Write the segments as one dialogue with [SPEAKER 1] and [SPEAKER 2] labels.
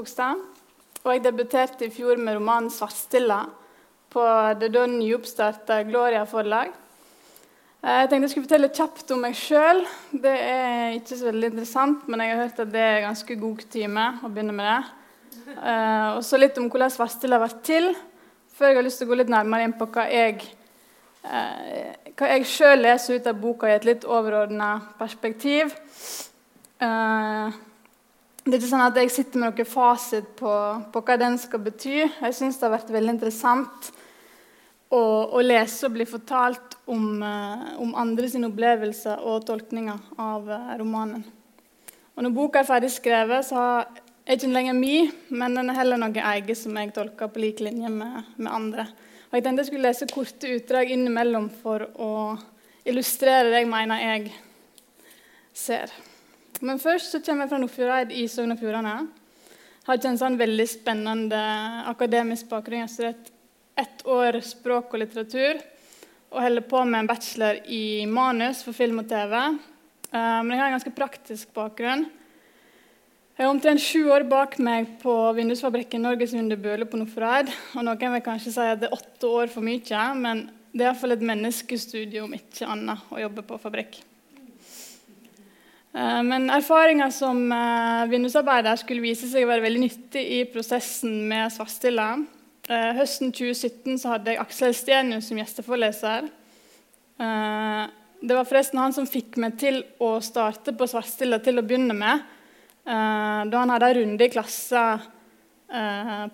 [SPEAKER 1] Skogstad. Og jeg debuterte i fjor med romanen 'Svartstilla' på det da nyoppstarta Gloria forlag. Eh, jeg tenkte jeg skulle fortelle kjapt om meg sjøl. Det er ikke så veldig interessant, men jeg har hørt at det er ganske god kutyme å begynne med det. Uh, og så litt om hvordan Svartstilla vært til, før jeg har lyst til å gå litt nærmere inn på hva jeg, uh, hva jeg sjøl leser ut av boka i et litt overordna perspektiv. Det er ikke sånn at jeg sitter med noen fasit på, på hva den skal bety. Jeg syns det har vært veldig interessant å, å lese og bli fortalt om, om andre sine opplevelser og tolkninger av romanen. Og når boka er ferdig skrevet, så er ikke lenger min, men den er heller noe eget som jeg tolker på lik linje med, med, andre. Og Jeg tenkte jeg skulle lese korte utdrag innimellom for å illustrere det jeg mener jeg ser. Men først så kommer jeg fra Nordfjordeid i Sogn og Fjordane. Har ikke en sånn veldig spennende akademisk bakgrunn. Jeg har studert ett år språk og litteratur og holder på med en bachelor i manus for film og TV. Eh, men jeg har en ganske praktisk bakgrunn. Jeg har omtrent sju år bak meg på vindusfabrikken Norges Vindu på Nordfjordeid. Og noen vil kanskje si at det er åtte år for mye, men det er iallfall et menneskestudium, ikke annet, å jobbe på fabrikk. Eh, men erfaringa som eh, vindusarbeider skulle vise seg å være veldig nyttig i prosessen med Svartstilla. Eh, høsten 2017 så hadde jeg Aksel Stenius som gjesteforeleser. Det var forresten han som fikk meg til å starte på Svartstilla til å begynne med. Da han hadde en runde i klassen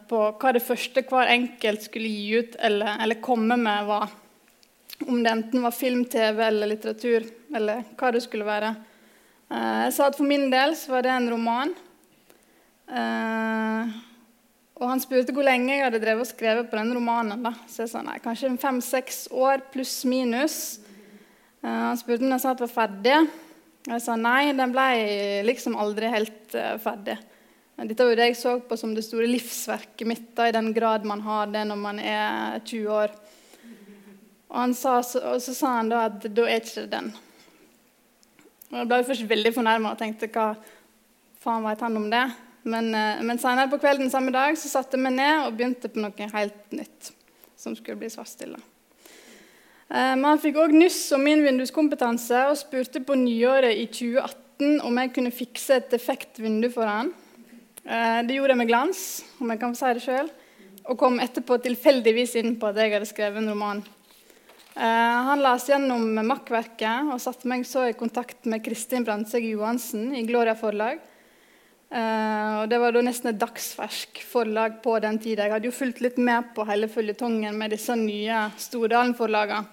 [SPEAKER 1] på hva det første hver enkelt skulle gi ut eller, eller, komme med, var. Om det enten var film, TV eller litteratur, eller hva det skulle være. Eh, jeg sa at for min del så var det en roman. Og han spurte hvor lenge jeg hadde drevet og skrevet på den romanen. da. Så jeg sa nei, kanskje fem-seks år pluss minus. Han spurte om jeg sa at det var ferdig. Jeg sa nei, den ble liksom aldri helt ferdig. Dette var jo det jeg så på som det store livsverket mitt, da, i den grad man har det når man er 20 år. Og, sa, og så sa han da at da er ikke den. Og Jeg ble først veldig fornærma og tenkte hva faen veit han om det? Men, uh, men senere på kvelden samme dag så satte meg ned og begynte på noe helt nytt som skulle bli svartstilla. Eh, men han fikk òg nyss om min vinduskompetanse og spurte på nyåret i 2018 om jeg kunne fikse et defekt vindu for han. Eh, det gjorde jeg med glans, om jeg kan si det sjøl, og kom etterpå tilfeldigvis inn på at jeg hadde skrevet en roman. Eh, han las gjennom makkverket og satte meg så i kontakt med Kristin Brandtzæg Johansen i Gloria forlag. Uh, og Det var da nesten et dagsfersk forlag på den tida. Jeg hadde jo fulgt litt med på hele føljetongen med disse nye Stordalen-forlagene.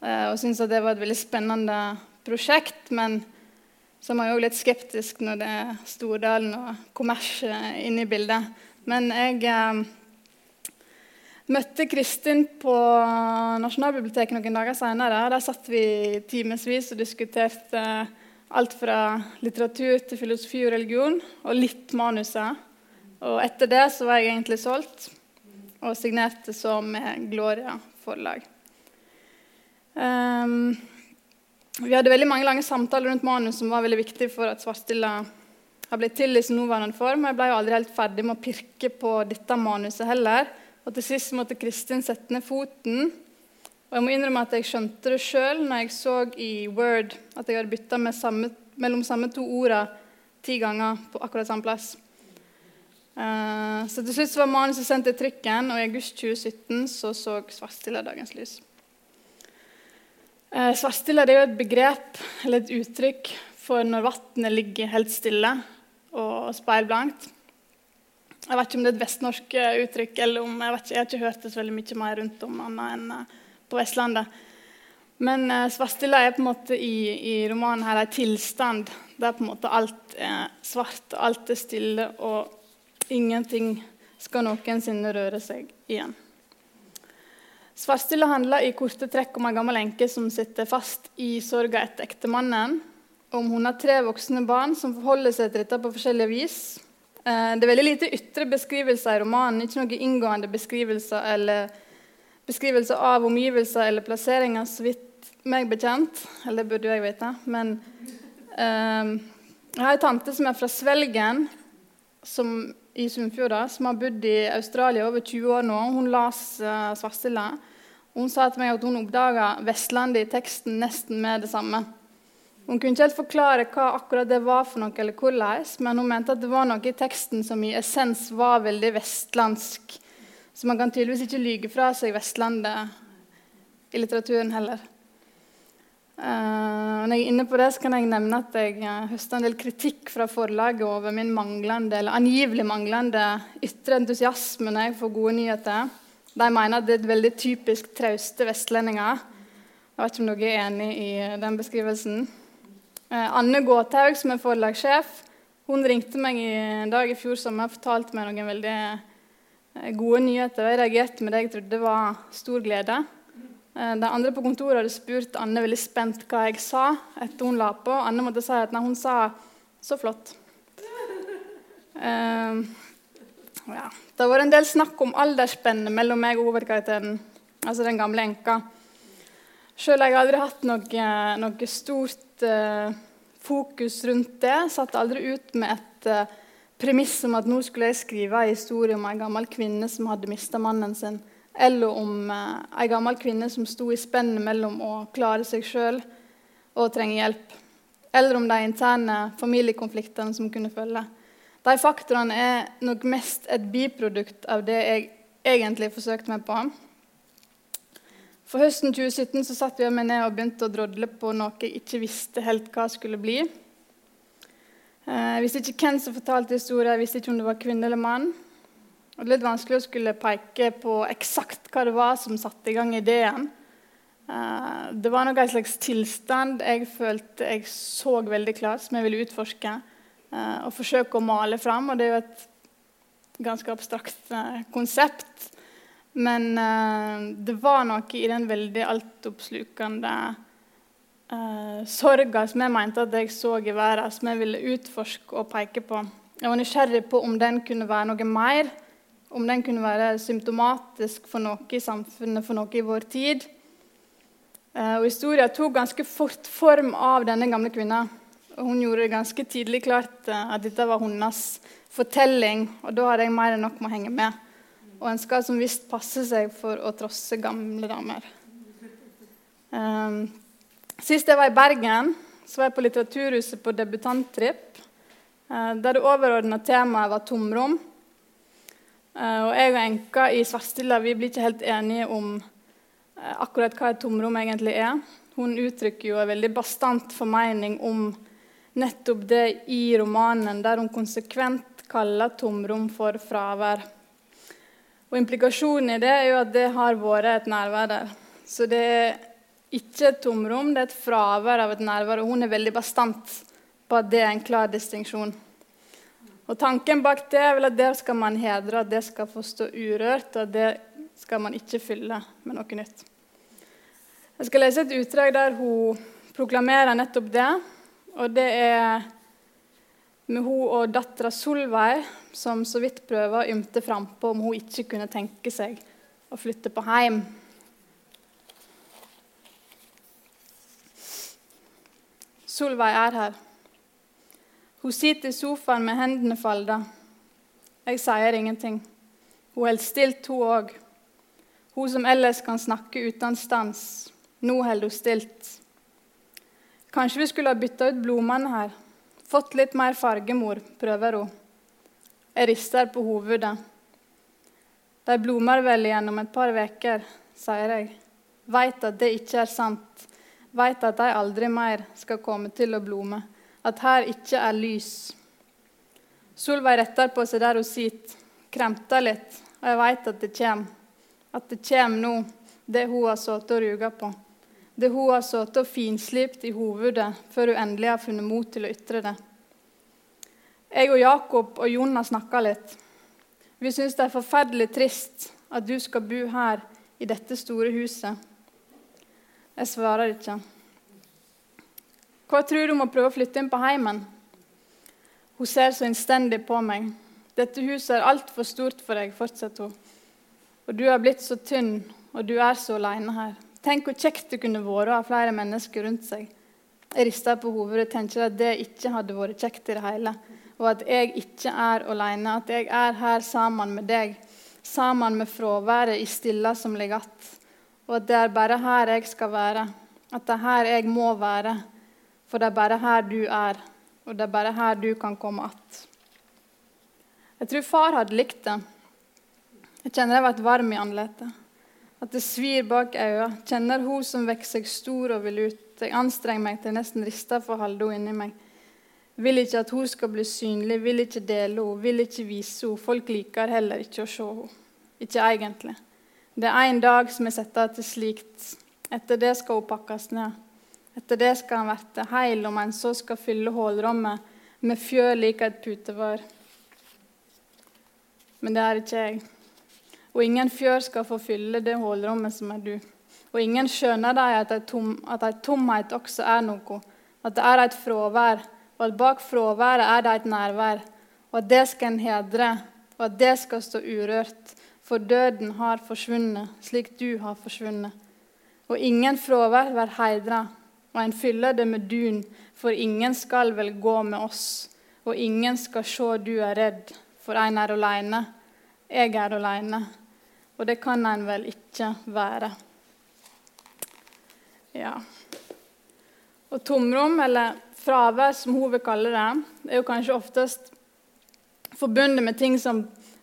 [SPEAKER 1] Uh, og syntes at det var et veldig spennende prosjekt. Men så var jeg òg litt skeptisk når det er Stordalen og kommers inne i bildet. Men jeg møtte Kristin på Nasjonalbiblioteket noen dager seinere. Der satt vi timevis og diskuterte Alt fra litteratur til filosofi og religion, og litt manuset. Og etter det så var jeg egentlig solgt, og signerte så med Gloria forlag. Um, vi hadde veldig mange lange samtaler rundt manus som var veldig viktig for at Svartstilla har blitt til i sin nåværende form. Jeg ble jo aldri helt ferdig med å pirke på dette manuset heller. Og til sist måtte Kristin sette ned foten og jeg må innrømme at jeg skjønte det sjøl når jeg så i Word at jeg hadde bytta mellom samme to orda ti ganger på akkurat samme plass. Uh, så til slutt var manuset sendt til trykken, og i august 2017 så så Svartstilla dagens lys. Uh, er jo et begrep eller et uttrykk for når vannet ligger helt stille og speilblankt. Jeg vet ikke om det er et vestnorsk uttrykk, eller om jeg, ikke, jeg har ikke hørt det så veldig mye mer rundt om annet enn uh, på Vestlandet. Men Svartstilla er på en måte i, i romanen her en tilstand der på en måte alt er svart, alt er stille, og ingenting skal noensinne røre seg igjen. Svartstilla handler i korte trekk om en gammel enke som sitter fast i sorga etter ektemannen. Om hun har tre voksne barn som forholder seg til dette på forskjellige vis. Eh, det er veldig lite ytre beskrivelser i romanen, ikke noen inngående beskrivelser eller beskrivelser av omgivelser eller plasseringer, så vidt meg bekjent. Eller det burde jeg vite. Men eh, jeg har en tante som er fra Svelgen, som i Sunnfjorda som har bodd i Australia over 20 år nå. Hun las uh, Svartstilla. Hun sa til meg at hun oppdaga Vestlandet i teksten nesten med det samme. Hun kunne ikke helt forklare hva akkurat det var for noe, eller hvordan, men hun mente at det var noe i teksten som i essens var veldig vestlandsk. Så man kan tydeligvis ikke lyge fra seg Vestlandet i litteraturen heller. Uh, når jeg er inne på det, så kan jeg nevne at jeg uh, høsta en del kritikk fra forlaget over min manglende, eller angivelig manglende ytre entusiasme når jeg får gode nyheter. De mener at det er et veldig typisk trauste vestlendinger. Jeg vet ikke om dere er enig i den beskrivelsen. Uh, Anne Gåthaug, som er forlagssjef, hun ringte meg en dag i fjor sommer og fortalte meg noen veldig gode nyheter. Jeg reagerte med det jeg trodde var stor glede. Eh, de andre på kontoret hadde spurt Anne veldig spent hva jeg sa. etter hun la på. Anne måtte si at nei, hun sa 'så flott'. Uh, ja. Det har vært en del snakk om aldersspennet mellom meg og hovedkarakteren, altså den gamle enka. Sjøl har jeg aldri hatt noe, noe stort uh, fokus rundt det. Satt aldri ut med et uh, premiss om at nå skulle jeg skrive en historie om en gammel kvinne som hadde mista mannen sin eller om uh, ei gammel kvinne som sto i spennet mellom å klare seg sjøl og trenge hjelp. Eller om de interne familiekonfliktene som kunne følge. De faktorene er nok mest et biprodukt av det jeg egentlig forsøkte meg på. For høsten 2017 så satt jeg meg ned og begynte å drodle på noe jeg ikke visste helt hva skulle bli. Eh, jeg visste ikke hvem som fortalte historien, jeg visste ikke om det var kvinne eller mann. Og det er litt vanskelig å skulle peke på eksakt hva det var som satte i gang ideen. Eh, det var nok en slags tilstand jeg følte jeg så veldig klart, som jeg ville utforske eh, og forsøke å male fram. Og det er jo et ganske abstrakt konsept. Men det var noe i den veldig altoppslukende uh, sorga som jeg mente at jeg så i verden, som jeg ville utforske og peke på. Jeg var nysgjerrig på om den kunne være noe mer om den kunne være symptomatisk for noe i samfunnet, for noe i vår tid. Uh, og Historien tok ganske fort form av denne gamle kvinna. Og hun gjorde det ganske tidlig klart at dette var hennes fortelling. Og da hadde jeg mer enn nok med å henge med. Og en skal som visst passe seg for å trosse gamle damer. Um, sist jeg var i Bergen, så var jeg på Litteraturhuset på debutanttripp. Uh, der det overordna temaet var tomrom. Uh, og jeg og enka i Svartstilla vi blir ikke helt enige om uh, akkurat hva et tomrom egentlig er. Hun uttrykker jo en veldig bastant formening om nettopp det i romanen, der hun konsekvent kaller tomrom for fravær. Og Implikasjonen i det er jo at det har vært et nærvær der. Så det er ikke et tomrom, det er et fravær av et nærvær. Og hun er veldig bastant på at det er en klar distinksjon. Og Tanken bak det er vel at det skal man hedre, at det skal få stå urørt, og det skal man ikke fylle med noe nytt. Jeg skal lese et utdrag der hun proklamerer nettopp det. Og det er med hun og dattera Solveig som så vidt prøver å ymte frampå om hun ikke kunne tenke seg å flytte på heim. Solveig er her. Hun sitter i sofaen med hendene falda. Jeg sier ingenting. Hun holder stilt, hun òg. Hun som ellers kan snakke uten stans. Nå holder hun stilt. Kanskje vi skulle ha bytta ut blomstene her. Fått litt mer farge, mor, prøver hun. Jeg rister på hovedet. De blommer vel igjen et par uker, sier jeg. Veit at det ikke er sant. Veit at de aldri mer skal komme til å blome at her ikke er lys. Solveig retter på seg der hun sitter, kremter litt, og jeg veit at det kommer. At det kommer nå, det hun har sittet og ruga på. Det hun har sittet og finslipt i hovedet før hun endelig har funnet mot til å ytre det. Jeg og Jakob og Jon har snakka litt. Vi syns det er forferdelig trist at du skal bo her i dette store huset. Jeg svarer ikke. Hva tror du om å prøve å flytte inn på heimen? Hun ser så innstendig på meg. Dette huset er altfor stort for deg, fortsetter hun. Og du har blitt så tynn, og du er så aleine her. Tenk hvor kjekt det kunne vært å ha flere mennesker rundt seg. Jeg rister på hodet og tenker at det ikke hadde vært kjekt i det hele. og at jeg ikke er alene. At jeg er her sammen med deg, sammen med fraværet i stilla som ligger igjen. Og at det er bare her jeg skal være. At det er her jeg må være. For det er bare her du er, og det er bare her du kan komme att. Jeg tror far hadde likt det. Jeg kjenner jeg ble varm i andletet. At det svir bak øynene. Kjenner hun som vokser seg stor og vil ut. Jeg anstrenger meg til nesten rister for å holde henne inni meg. Vil ikke at hun skal bli synlig, vil ikke dele henne, vil ikke vise henne. Folk liker heller ikke å se henne. Ikke egentlig. Det er én dag som er satt av til slikt. Etter det skal hun pakkes ned. Etter det skal han bli heil om en så skal fylle hullrommet med fjør lik et putevar. Men det er ikke jeg. Og ingen fjør skal få fylle det hullrommet som er du. Og ingen skjønner de at ei tom, tomhet også er noe, at det er et fravær, og at bak fraværet er det et nærvær, og at det skal en hedre, og at det skal stå urørt, for døden har forsvunnet slik du har forsvunnet. Og ingen fravær blir heidra, og en fyller det med dun, for ingen skal vel gå med oss, og ingen skal se du er redd, for en er aleine. Jeg er aleine. Og det kan en vel ikke være. Ja. Og tomrom, eller fravær, som hun vil kalle det, er jo kanskje oftest forbundet med ting som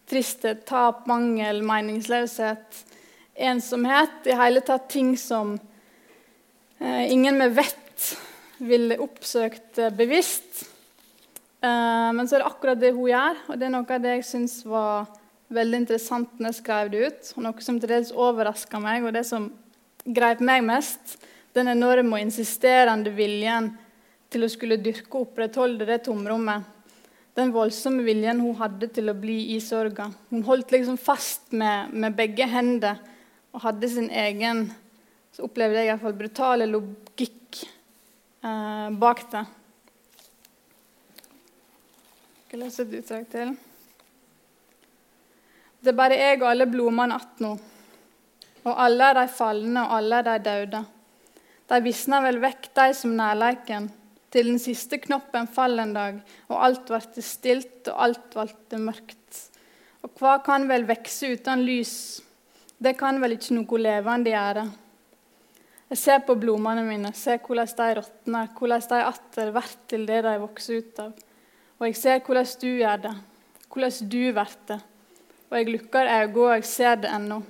[SPEAKER 1] tristhet, tap, mangel, meningsløshet, ensomhet. I hele tatt ting som eh, ingen med vett ville oppsøkt eh, bevisst. Eh, men så er det akkurat det hun gjør, og det er noe av det jeg syns var veldig interessant når jeg skrev det ut, og noe som til dels overraska meg, og det som greip meg mest, den enorme og insisterende viljen til å skulle dyrke og opprettholde det tomrommet. Den voldsomme viljen hun hadde til å bli i sorga. Hun holdt liksom fast med, med begge hender og hadde sin egen så opplevde jeg i hvert fall brutale logikk eh, bak det. Jeg skal lese et utdrag til. Det er bare jeg og alle blomene att nå. Og alle er de falne, og alle er de døde. De visna vel vekk, de som nærleiken, til den siste knoppen faller en dag, og alt ble stilt, og alt ble mørkt. Og hva kan vel vokse uten lys? Det kan vel ikke noe levende gjøre. Jeg ser på blomstene mine, ser hvordan de råtner, hvordan de atter blir til det de vokser ut av. Og jeg ser hvordan du gjør det, hvordan du blir det. Og jeg lukker øynene, og jeg ser det ennå.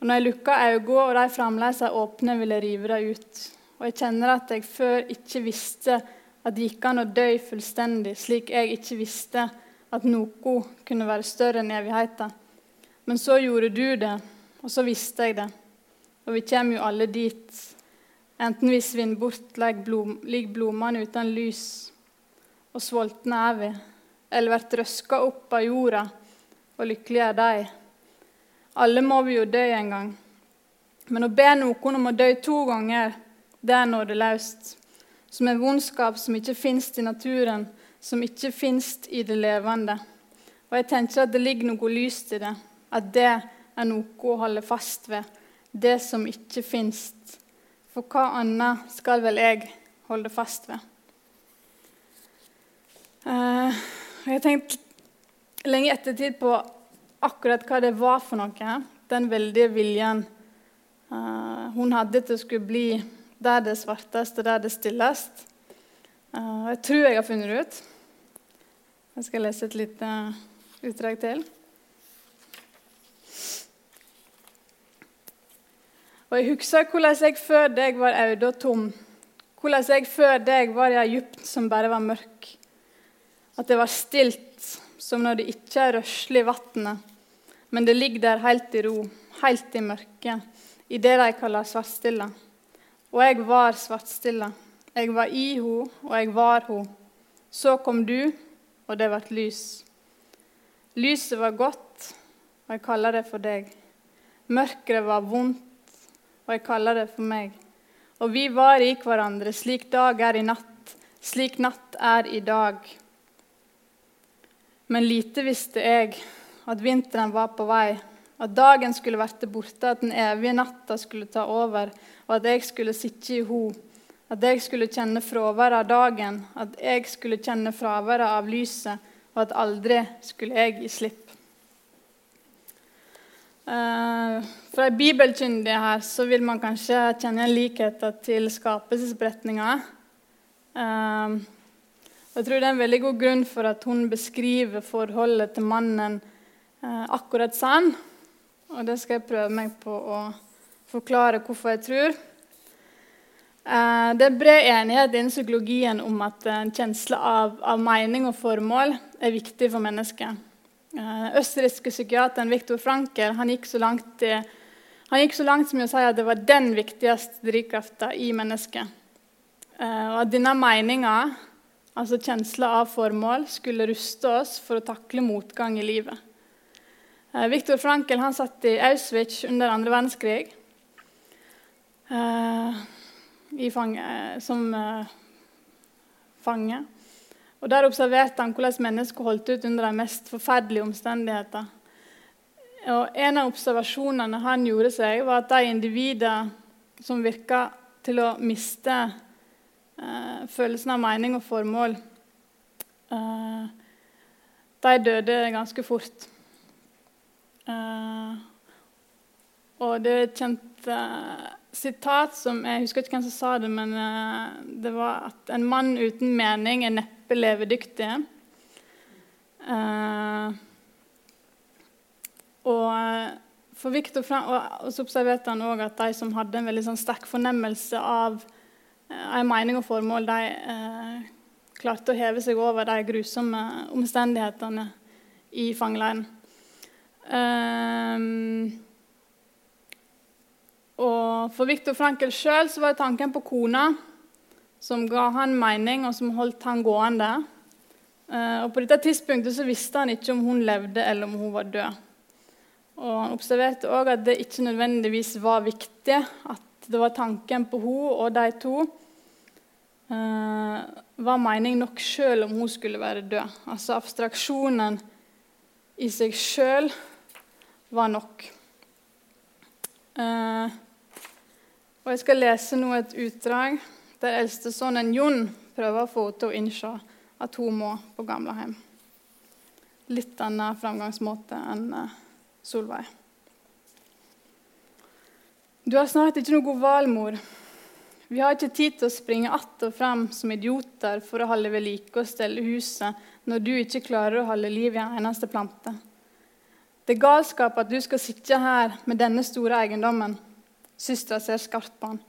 [SPEAKER 1] Og når jeg lukker øynene, og de fremdeles er åpne, vil jeg rive dem ut. Og jeg kjenner at jeg før ikke visste at det gikk an å dø fullstendig, slik jeg ikke visste at noe kunne være større enn evigheten. Men så gjorde du det, og så visste jeg det. Og vi kommer jo alle dit, enten vi svinner bort ligger blom, uten lys, og sultne er vi, eller blir røska opp av jorda, og lykkelige er de. Alle må vi jo dø en gang. Men å be noen om å dø to ganger, det er nådeløst. Som en vondskap som ikke fins i naturen, som ikke fins i det levende. Og jeg tenker at det ligger noe lyst i det. At det er noe å holde fast ved. Det som ikke fins. For hva annet skal vel jeg holde fast ved? Uh, jeg har tenkt i ettertid på akkurat hva det var for noe. Den veldige viljen uh, hun hadde til å skulle bli der det svarteste, der det stillest. Uh, jeg tror jeg har funnet det ut. Jeg skal lese et lite utdrag til. Og Jeg husker hvordan jeg før deg var øde og tom. Hvordan jeg før deg var i Egypt som bare var mørk. At det var stilt som når det ikke er røslig i vannet, men det ligger der helt i ro, helt i mørket, i det de kaller svartstilla. Og jeg var svartstilla. Jeg var i ho, og jeg var ho. Så kom du, og det ble lys. Lyset var godt, og jeg kaller det for deg. Mørket var vondt, og jeg kaller det for meg. Og vi var i hverandre slik dag er i natt, slik natt er i dag. Men lite visste jeg at vinteren var på vei, at dagen skulle verte borte, at den evige natta skulle ta over, og at jeg skulle sitte i ho, At jeg skulle kjenne fraværet av dagen, at jeg skulle kjenne fraværet av lyset, og at aldri skulle jeg gi slipp. Uh, fra bibelkyndig her så vil man kanskje kjenne en likhet til skapelsesberetninga. Uh, jeg tror det er en veldig god grunn for at hun beskriver forholdet til mannen eh, akkurat sånn. Og det skal jeg prøve meg på å forklare hvorfor jeg tror. Eh, det er bred enighet innen psykologien om at en kjensle av, av mening og formål er viktig for mennesket. Eh, østerrikske psykiateren Viktor Franker han gikk, langt, han gikk så langt som å si at det var den viktigste drivkrafta i mennesket. Eh, og at denne meninga, altså kjensla av formål, skulle ruste oss for å takle motgang i livet. Viktor Frankel han satt i Auschwitz under andre verdenskrig fange, som uh, fange. Og Der observerte han hvordan mennesker holdt ut under de mest forferdelige omstendigheter. Og En av observasjonene han gjorde seg, var at de individer som virka til å miste uh, følelsen av mening og formål, eh, de døde ganske fort. og det er et kjent sitat som Jeg husker ikke hvem som sa det, men uh, det var at en mann uten mening er neppe levedyktig. Uh, og for Victor og, så observerte han òg at de som hadde en veldig sånn, sterk fornemmelse av en mening og formål, de eh, klarte å heve seg over de grusomme omstendighetene i fangeleiren. Uh, og for Viktor Frankel sjøl var det tanken på kona som ga han mening, og som holdt han gående. Eh, og På dette tidspunktet så visste han ikke om hun levde eller om hun var død. Og Han observerte òg at det ikke nødvendigvis var viktig at det var tanken på hun og de to uh, var mening nok sjøl om hun skulle være død. Altså abstraksjonen i seg sjøl var nok. Uh, og Jeg skal lese nå et utdrag der eldstesønnen Jon prøver å få henne til å innse at hun må på gamlehjem. Litt annen framgangsmåte enn eh, Solveig. Du har snart ikke noe god valg, Vi har ikke tid til å springe att og frem som idioter for å holde ved like og stelle huset når du ikke klarer å holde liv i en eneste plante. Det er galskap at du skal sitte her med denne store eiendommen. Søstera ser skarpt på han.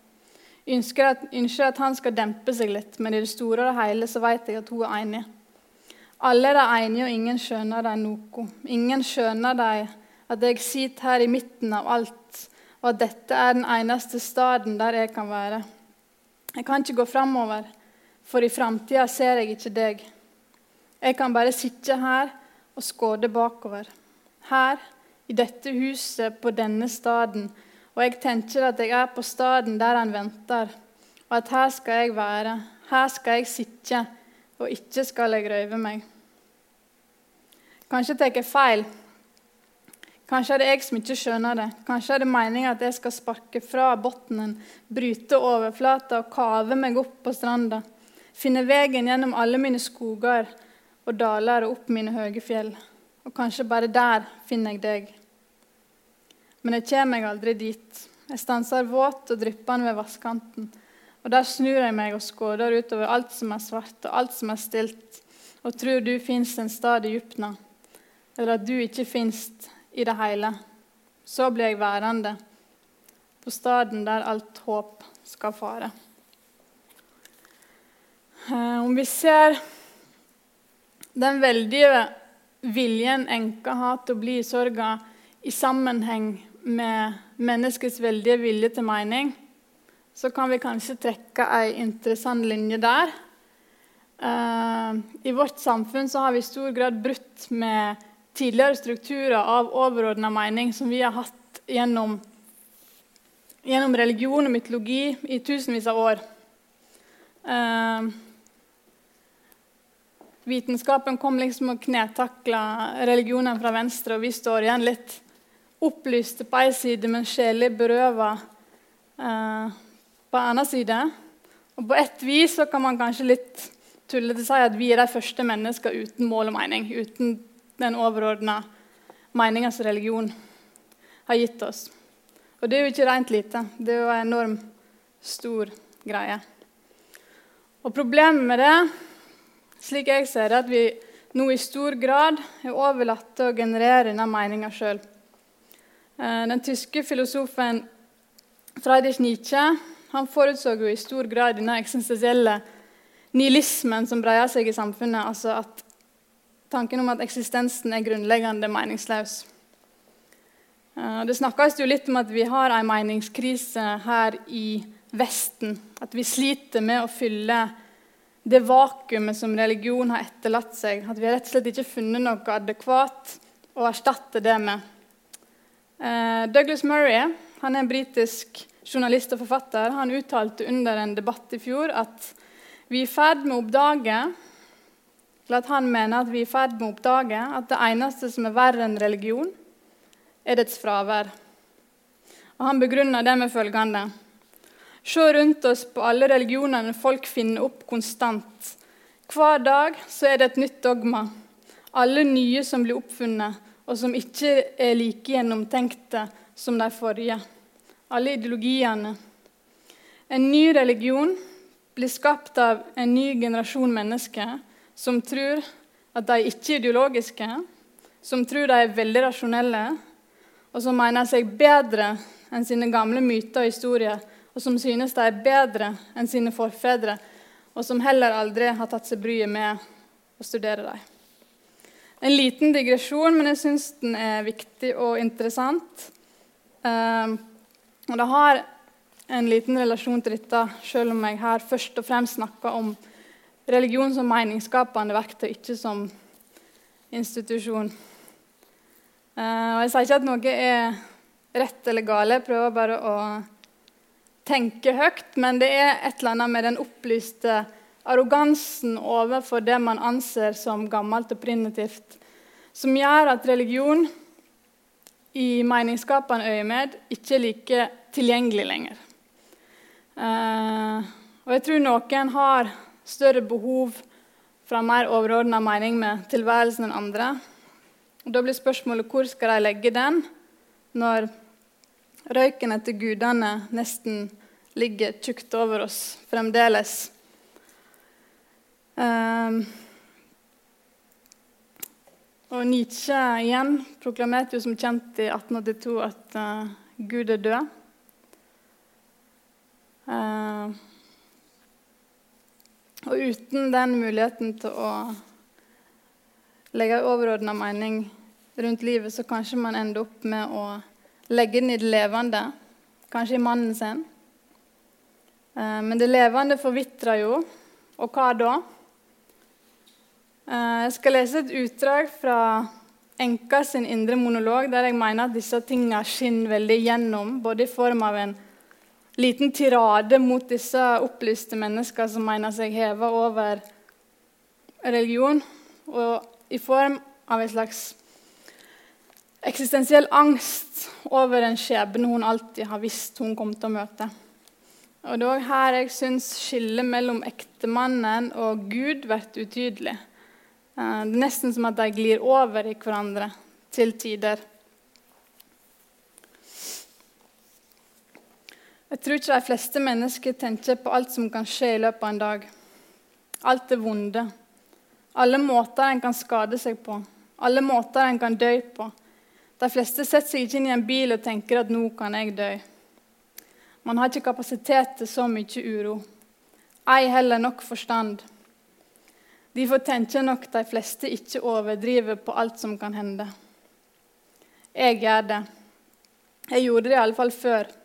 [SPEAKER 1] Ønsker at, ønsker at han skal dempe seg litt, men i det store og hele så vet jeg at hun er enig. Alle er enige, og ingen skjønner de noe. Ingen skjønner de at jeg sitter her i midten av alt, og at dette er den eneste staden der jeg kan være. Jeg kan ikke gå framover, for i framtida ser jeg ikke deg. Jeg kan bare sitte her og skåde bakover. Her, i dette huset, på denne staden, og jeg tenker at jeg er på staden der han venter, og at her skal jeg være, her skal jeg sitte, og ikke skal jeg røyve meg. Kanskje tar jeg feil. Kanskje er det jeg som ikke skjønner det. Kanskje er det meninga at jeg skal sparke fra bunnen, bryte overflata og kave meg opp på stranda. Finne veien gjennom alle mine skoger og daler og opp mine høye fjell. Og kanskje bare der finner jeg deg. Men jeg kommer meg aldri dit. Jeg stanser våt og dryppende ved vannkanten. Og der snur jeg meg og skåder utover alt som er svart og alt som er stilt, og tror du fins en stad i djupna, eller at du ikke fins i det hele. Så blir jeg værende på staden der alt håp skal fare. Eh, om vi ser den veldige viljen enka har til å bli i sorga i sammenheng med menneskets veldige vilje til mening, så kan vi kanskje trekke ei interessant linje der. Uh, I vårt samfunn så har vi i stor grad brutt med tidligere strukturer av overordna mening som vi har hatt gjennom, gjennom religion og mytologi i tusenvis av år. Uh, vitenskapen kom liksom og knetakla religionen fra venstre, og vi står igjen litt opplyste på ei side, men sjelig berøva eh, på en annen side. Og På et vis så kan man kanskje litt tullete si at vi er de første menneskene uten mål og mening. Uten den overordna meninga som religion har gitt oss. Og det er jo ikke rent lite. Det er jo en enorm stor greie. Og Problemet med det, slik jeg ser det, er at vi nå i stor grad er overlatt til å generere denne meninga sjøl. Eh, den tyske filosofen Friedrich Nietzsche han forutså jo i stor grad denne eksistensielle nihilismen som breier seg i samfunnet. altså at Tanken om at eksistensen er grunnleggende meningsløs. Eh, det snakkes jo litt om at vi har en meningskrise her i Vesten. At vi sliter med å fylle det vakuumet som religion har etterlatt seg. At vi rett og slett ikke funnet noe adekvat å erstatte det med. Eh, Douglas Murray han er en britisk journalist og forfatter. Han uttalte under en debatt i fjor at vi er i ferd med å oppdage eller at han mener at vi er i ferd med å oppdage at det eneste som er verre enn religion, er dets fravær. Og Han begrunner det med følgende.: Se rundt oss på alle religionene folk finner opp konstant. Hver dag så er det et nytt dogma. Alle nye som blir oppfunnet, og som ikke er like gjennomtenkte som de forrige. Alle ideologiene. En ny religion blir skapt av en ny generasjon mennesker som tror at de ikke er ideologiske, som tror de er veldig rasjonelle, og som mener seg bedre enn sine gamle myter og historier, og som synes de er bedre enn sine forfedre, og som heller aldri har tatt seg bryet med å studere dem. En liten digresjon, men jeg syns den er viktig og interessant. Um, og det har en liten relasjon til dette, selv om jeg her først og fremst snakker om religion som meningsskapende verktøy, ikke som institusjon. Uh, og Jeg sier ikke at noe er rett eller gale, jeg prøver bare å tenke høyt. Men det er et eller annet med den opplyste arrogansen overfor det man anser som gammelt og primitivt, som gjør at religion i meningsskapende øyemed ikke er like tilgjengelig lenger. Uh, og jeg tror noen har større behov en mer overordna mening med tilværelsen enn andre. Og da blir spørsmålet hvor skal de legge den når røyken etter gudene nesten ligger tjukt over oss fremdeles. Um, og Nietzsche igjen proklamerte jo som kjent i 1882 at uh, Gud er død. Uh, og uten den muligheten til å legge overordna mening rundt livet, så kanskje man ender opp med å legge den i det levende, kanskje i mannen sin. Eh, men det levende forvitrer jo, og hva da? Eh, jeg skal lese et utdrag fra enka sin indre monolog, der jeg mener at disse tingene skinner veldig gjennom, både i form av en liten tirade mot disse opplyste menneskene som mener seg heva over religion, og i form av en slags eksistensiell angst over en skjebne hun alltid har visst hun kom til å møte. Og Det er her jeg syns skillet mellom ektemannen og Gud blir utydelig. Eh, det er nesten som at de glir over i hverandre til tider. Jeg tror ikke de fleste mennesker tenker på alt som kan skje i løpet av en dag. Alt det vonde. Alle måter en kan skade seg på. Alle måter en kan dø på. De fleste setter seg ikke inn i en bil og tenker at 'nå kan jeg dø'. Man har ikke kapasitet til så mye uro. Ei heller nok forstand. Derfor tenker nok de fleste ikke overdriver på alt som kan hende. Jeg gjør det. Jeg gjorde det i alle fall før.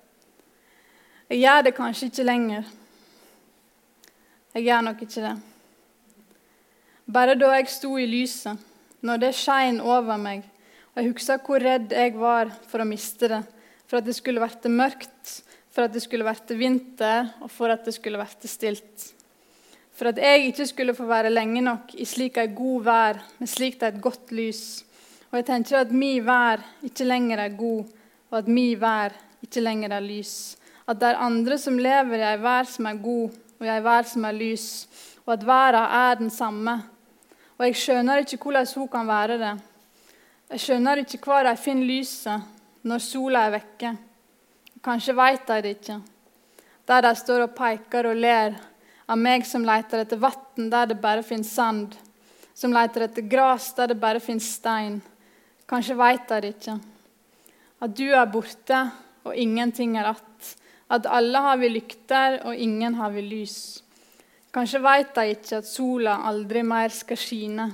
[SPEAKER 1] Jeg gjør det kanskje ikke lenger. Jeg gjør nok ikke det. Bare da jeg sto i lyset, når det skein over meg, og jeg husker hvor redd jeg var for å miste det, for at det skulle bli mørkt, for at det skulle bli vinter, og for at det skulle bli stilt. For at jeg ikke skulle få være lenge nok i slik ei god vær, med slikt et godt lys. Og jeg tenker at mi vær ikke lenger er god, og at mi vær ikke lenger er lys. At det er andre som lever i ei vær som er god, og i ei vær som er lys, og at verden er den samme. Og jeg skjønner ikke hvordan hun kan være det. Jeg skjønner ikke hvor de finner lyset når sola er vekke. Kanskje vet de det ikke. Der de står og peker og ler av meg som leter etter vann der det bare finnes sand, som leter etter gress der det bare finnes stein. Kanskje vet de det ikke. At du er borte, og ingenting er att. At alle har vi lykter, og ingen har vi lys. Kanskje vet de ikke at sola aldri mer skal skine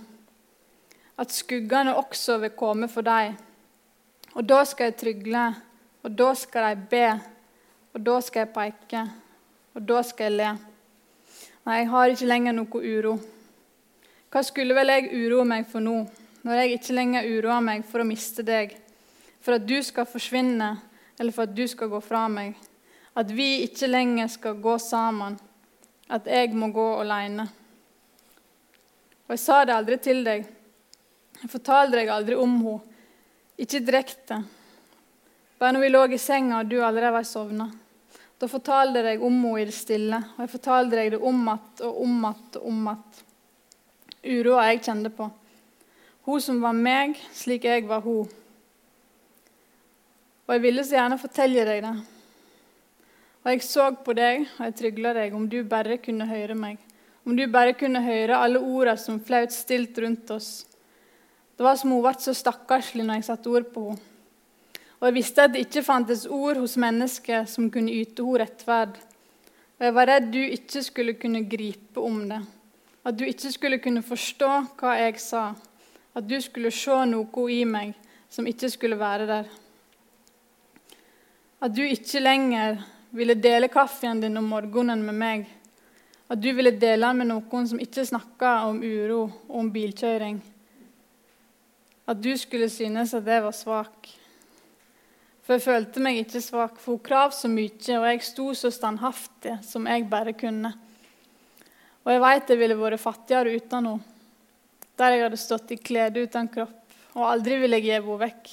[SPEAKER 1] at skuggene også vil komme for dem. Og da skal jeg trygle, og da skal de be, og da skal jeg peke, og da skal jeg le. Nei, jeg har ikke lenger noe uro. Hva skulle vel jeg uroe meg for nå, når jeg ikke lenger uroer meg for å miste deg, for at du skal forsvinne, eller for at du skal gå fra meg, at vi ikke lenger skal gå sammen, at jeg må gå alene. Og jeg sa det aldri til deg, jeg fortalte deg aldri om henne. Ikke direkte. Bare når vi lå i senga og du allerede var sovna. Da fortalte jeg om henne i det stille, og jeg fortalte deg det om att og om att og om att. Uroa jeg kjente på. Hun som var meg, slik jeg var hun. Og jeg ville så gjerne fortelle deg det. Og jeg så på deg, og jeg trygla deg om du bare kunne høre meg. Om du bare kunne høre alle ordene som flaut stilt rundt oss. Det var som hun ble så stakkarslig når jeg satte ord på henne. Og jeg visste at det ikke fantes ord hos mennesker som kunne yte henne rettferd. Og jeg var redd du ikke skulle kunne gripe om det. At du ikke skulle kunne forstå hva jeg sa. At du skulle se noe i meg som ikke skulle være der. At du ikke lenger ville dele kaffen din om morgenen med meg. At du ville dele den med noen som ikke snakka om uro og om bilkjøring at du skulle synes at jeg var svak. For jeg følte meg ikke svak, for hun krav så mye, og jeg sto så standhaftig som jeg bare kunne. Og jeg veit jeg ville vært fattigere uten henne, der jeg hadde stått i klede uten kropp, og aldri ville jeg gi henne vekk.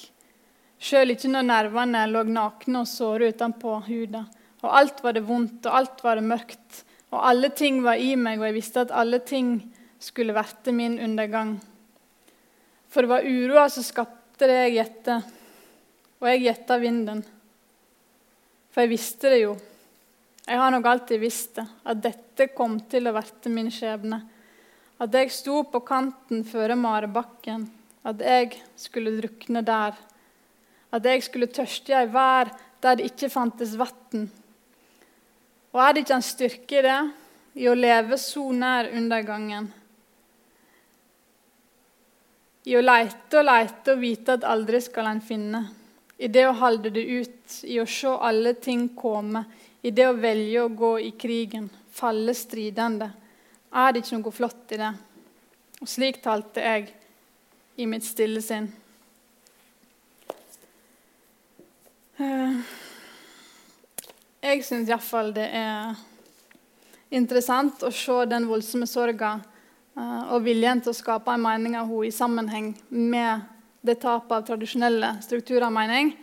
[SPEAKER 1] Sjøl ikke når nervene lå nakne og såre utenpå huden. Og alt var det vondt, og alt var det mørkt. Og alle ting var i meg, og jeg visste at alle ting skulle verte min undergang. For det var uroa som skapte det jeg gjette, og jeg gjetta vinden. For jeg visste det jo. Jeg har nok alltid visst det, at dette kom til å verte min skjebne. At jeg sto på kanten føre Marebakken, at jeg skulle drukne der. At jeg skulle tørste i ei vær der det ikke fantes vann. Og er det ikke en styrke i det, i å leve så nær undergangen? I å leite og leite og vite at aldri skal en finne. I det å holde det ut, i å se alle ting komme. I det å velge å gå i krigen, falle stridende. Er det ikke noe flott i det? Og slik talte jeg i mitt stille sinn. Eh, jeg syns iallfall det er interessant å se den voldsomme sorga Eh, og viljen til å skape en mening av henne i sammenheng med det tapet av tradisjonelle strukturer. av mening.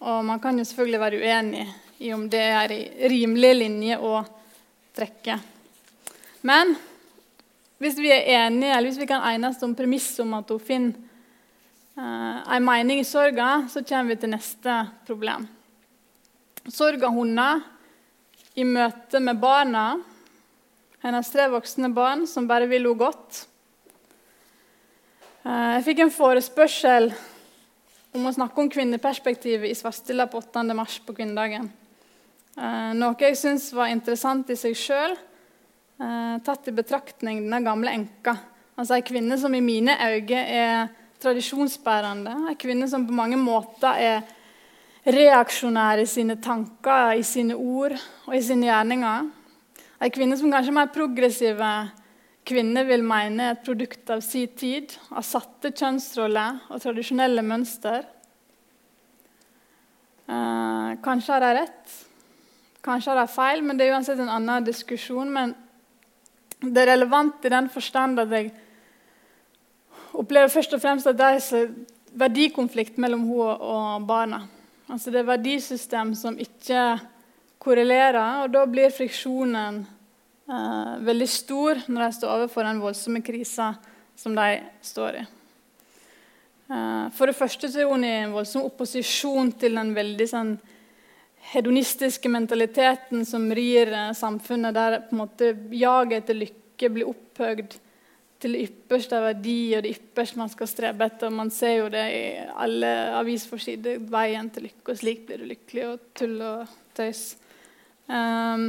[SPEAKER 1] Og man kan jo selvfølgelig være uenig i om det er en rimelig linje å trekke. Men hvis vi er enige, eller hvis vi kan enes om premisset om at hun finner uh, en mening i sorga, så kommer vi til neste problem. Sorga hunder i møte med barna hennes tre voksne barn som bare vil henne godt. Eh, jeg fikk en forespørsel om å snakke om kvinneperspektivet i Svartstilla på 8. mars på kvinnedagen. Eh, noe jeg syns var interessant i seg sjøl, eh, tatt i betraktning denne gamle enka. Altså Ei kvinne som i mine øyne er tradisjonsbærende. Ei kvinne som på mange måter er reaksjonær i sine tanker, i sine ord og i sine gjerninger. Ei kvinne som kanskje er mer progressive kvinner vil mene er et produkt av sin tid, av satte kjønnsroller og tradisjonelle mønster. Eh, kanskje har de rett, kanskje har de feil, men det er uansett en annen diskusjon. Men det er relevant i den forstand at jeg opplever først og fremst at det er verdikonflikt mellom henne og barna. Altså Det er verdisystem som ikke korrelerer, og da blir friksjonen eh, veldig stor når de står overfor den voldsomme krisa som de står i. Eh, for det første så er hun i en voldsom opposisjon til den veldig sånn, hedonistiske mentaliteten som rir eh, samfunnet, der på en måte jaget etter lykke blir opphøgd til det ypperste av verdi og det ypperste man skal strebe etter. Man ser jo det i alle avisforsider. Veien til lykke, og slik blir du lykkelig, og tull og tøys. Um,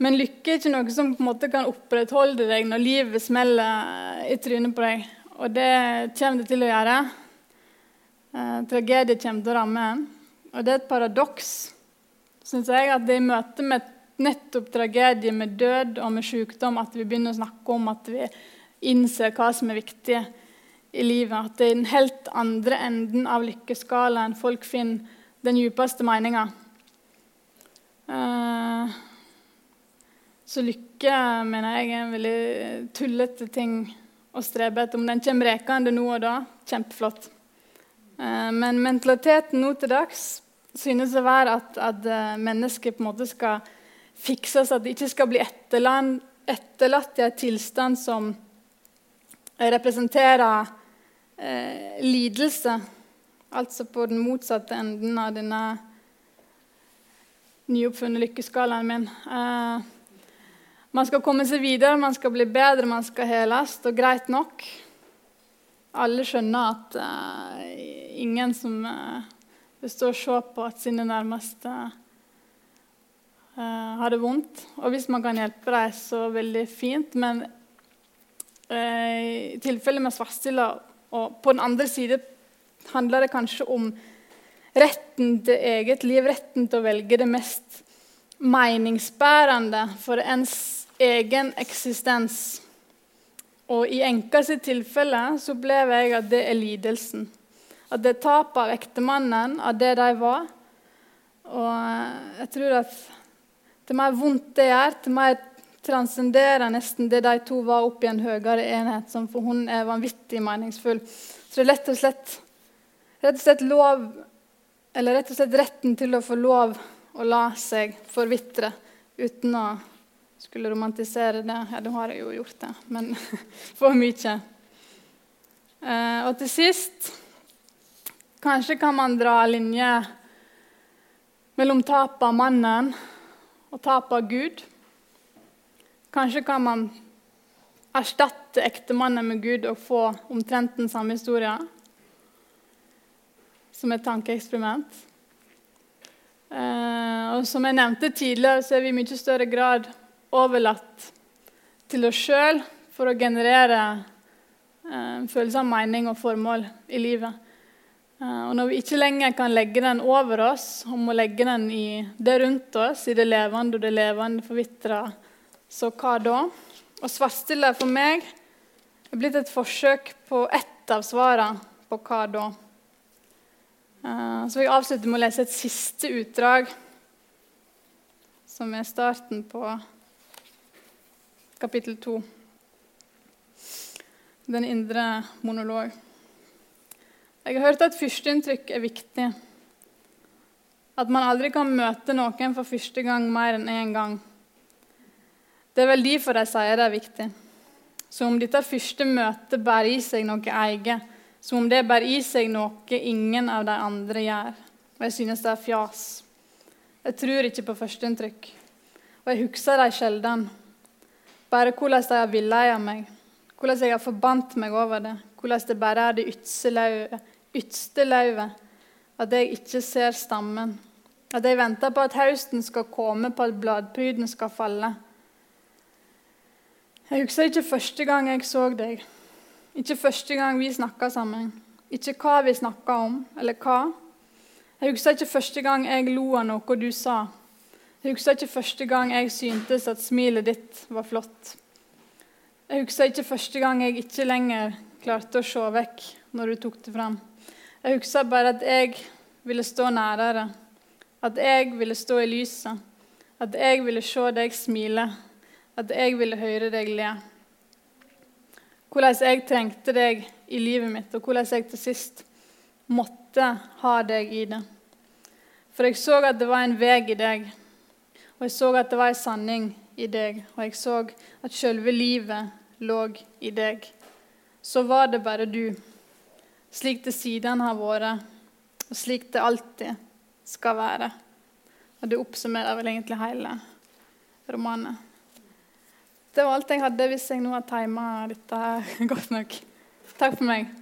[SPEAKER 1] men lykke er ikke noe som på en måte kan opprettholde deg når livet smeller i trynet på deg. Og det kommer det til å gjøre. Uh, tragedie kommer til å ramme en. Og det er et paradoks, syns jeg, at det i møte med nettopp tragedie med død og med sykdom at vi begynner å snakke om at vi innser hva som er viktig i livet. At det er den helt andre enden av lykkeskalaen folk finner den djupeste meninga. Uh, så lykke mener jeg er en veldig tullete ting å strebe etter. Om den kommer rekende nå og da, kjempeflott. Uh, men mentaliteten nå til dags synes å være at, at uh, mennesket på en måte skal fikses, at det ikke skal bli etterlatt i en tilstand som representerer eh, lidelse. Altså på den motsatte enden av denne nyoppfunne lykkeskalaen min. Eh, man skal komme seg videre, man skal bli bedre, man skal heles. Og greit nok. Alle skjønner at uh, ingen som uh, består, og se på at sine nærmeste har det vondt. Og hvis man kan hjelpe dem, så veldig fint. Men i tilfelle med svartstilla og på den andre side handler det kanskje om retten til eget liv, retten til å velge det mest meningsbærende for ens egen eksistens. Og i enka sitt tilfelle så opplever jeg at det er lidelsen. At det er tapet av ektemannen, av det de var. Og jeg tror at til mer vondt det gjør, til mer transcenderer nesten det de to var, opp i en høyere enhet, som for hun er vanvittig meningsfull. Så det er rett og slett, rett og slett lov eller rett og slett retten til å få lov å la seg forvitre uten å skulle romantisere det. Ja, da har jeg jo gjort det, men for mye. Eh, og til sist Kanskje kan man dra linje mellom tapet av mannen og tape av Gud. Kanskje kan man erstatte ektemannen med Gud og få omtrent den samme historien som et tankeeksperiment. Eh, og som jeg nevnte tidligere, så er vi i mye større grad overlatt til oss sjøl for å generere en følelse av mening og formål i livet. Eh, og når vi ikke lenger kan legge den over oss, og må legge den i det rundt oss, i det levende og det levende forvitra, så hva da? Og svartstille for meg er blitt et forsøk på ett av svarene på hva da. Eh, så vil jeg avslutte med å lese et siste utdrag, som er starten på kapittel to. Den indre monolog. Jeg har hørt at førsteinntrykk er viktig. At man aldri kan møte noen for første gang mer enn én gang. Det er vel derfor de sier det er viktig. Som om dette første møtet bærer i seg noe eget, som om det bærer i seg noe ingen av de andre gjør. Og jeg synes det er fjas. Jeg tror ikke på førsteinntrykk. Og jeg husker dem sjelden. Bare hvordan de har villeia meg, hvordan jeg har forbandt meg over det, hvordan det bare er det ytste løvet, at jeg ikke ser stammen. At jeg venter på at høsten skal komme, på at bladpryden skal falle. Jeg husker ikke første gang jeg så deg. Ikke første gang vi snakka sammen. Ikke hva vi snakka om, eller hva. Jeg husker ikke første gang jeg lo av noe du sa. Jeg husker ikke første gang jeg syntes at smilet ditt var flott. Jeg husker ikke første gang jeg ikke lenger klarte å se vekk når du tok det fram. Jeg husker bare at jeg ville stå nærere, at jeg ville stå i lyset, at jeg ville se deg smile, at jeg ville høre deg le. Hvordan jeg trengte deg i livet mitt, og hvordan jeg til sist måtte ha deg i det. For jeg så at det var en vei i deg, Og jeg så at det var en sanning i deg, og jeg så at selve livet lå i deg. Så var det bare du, slik det siden har vært, og slik det alltid skal være. Og det oppsummerer vel egentlig hele romanen. Det var alt jeg hadde hvis jeg nå har tima dette godt nok. Takk for meg.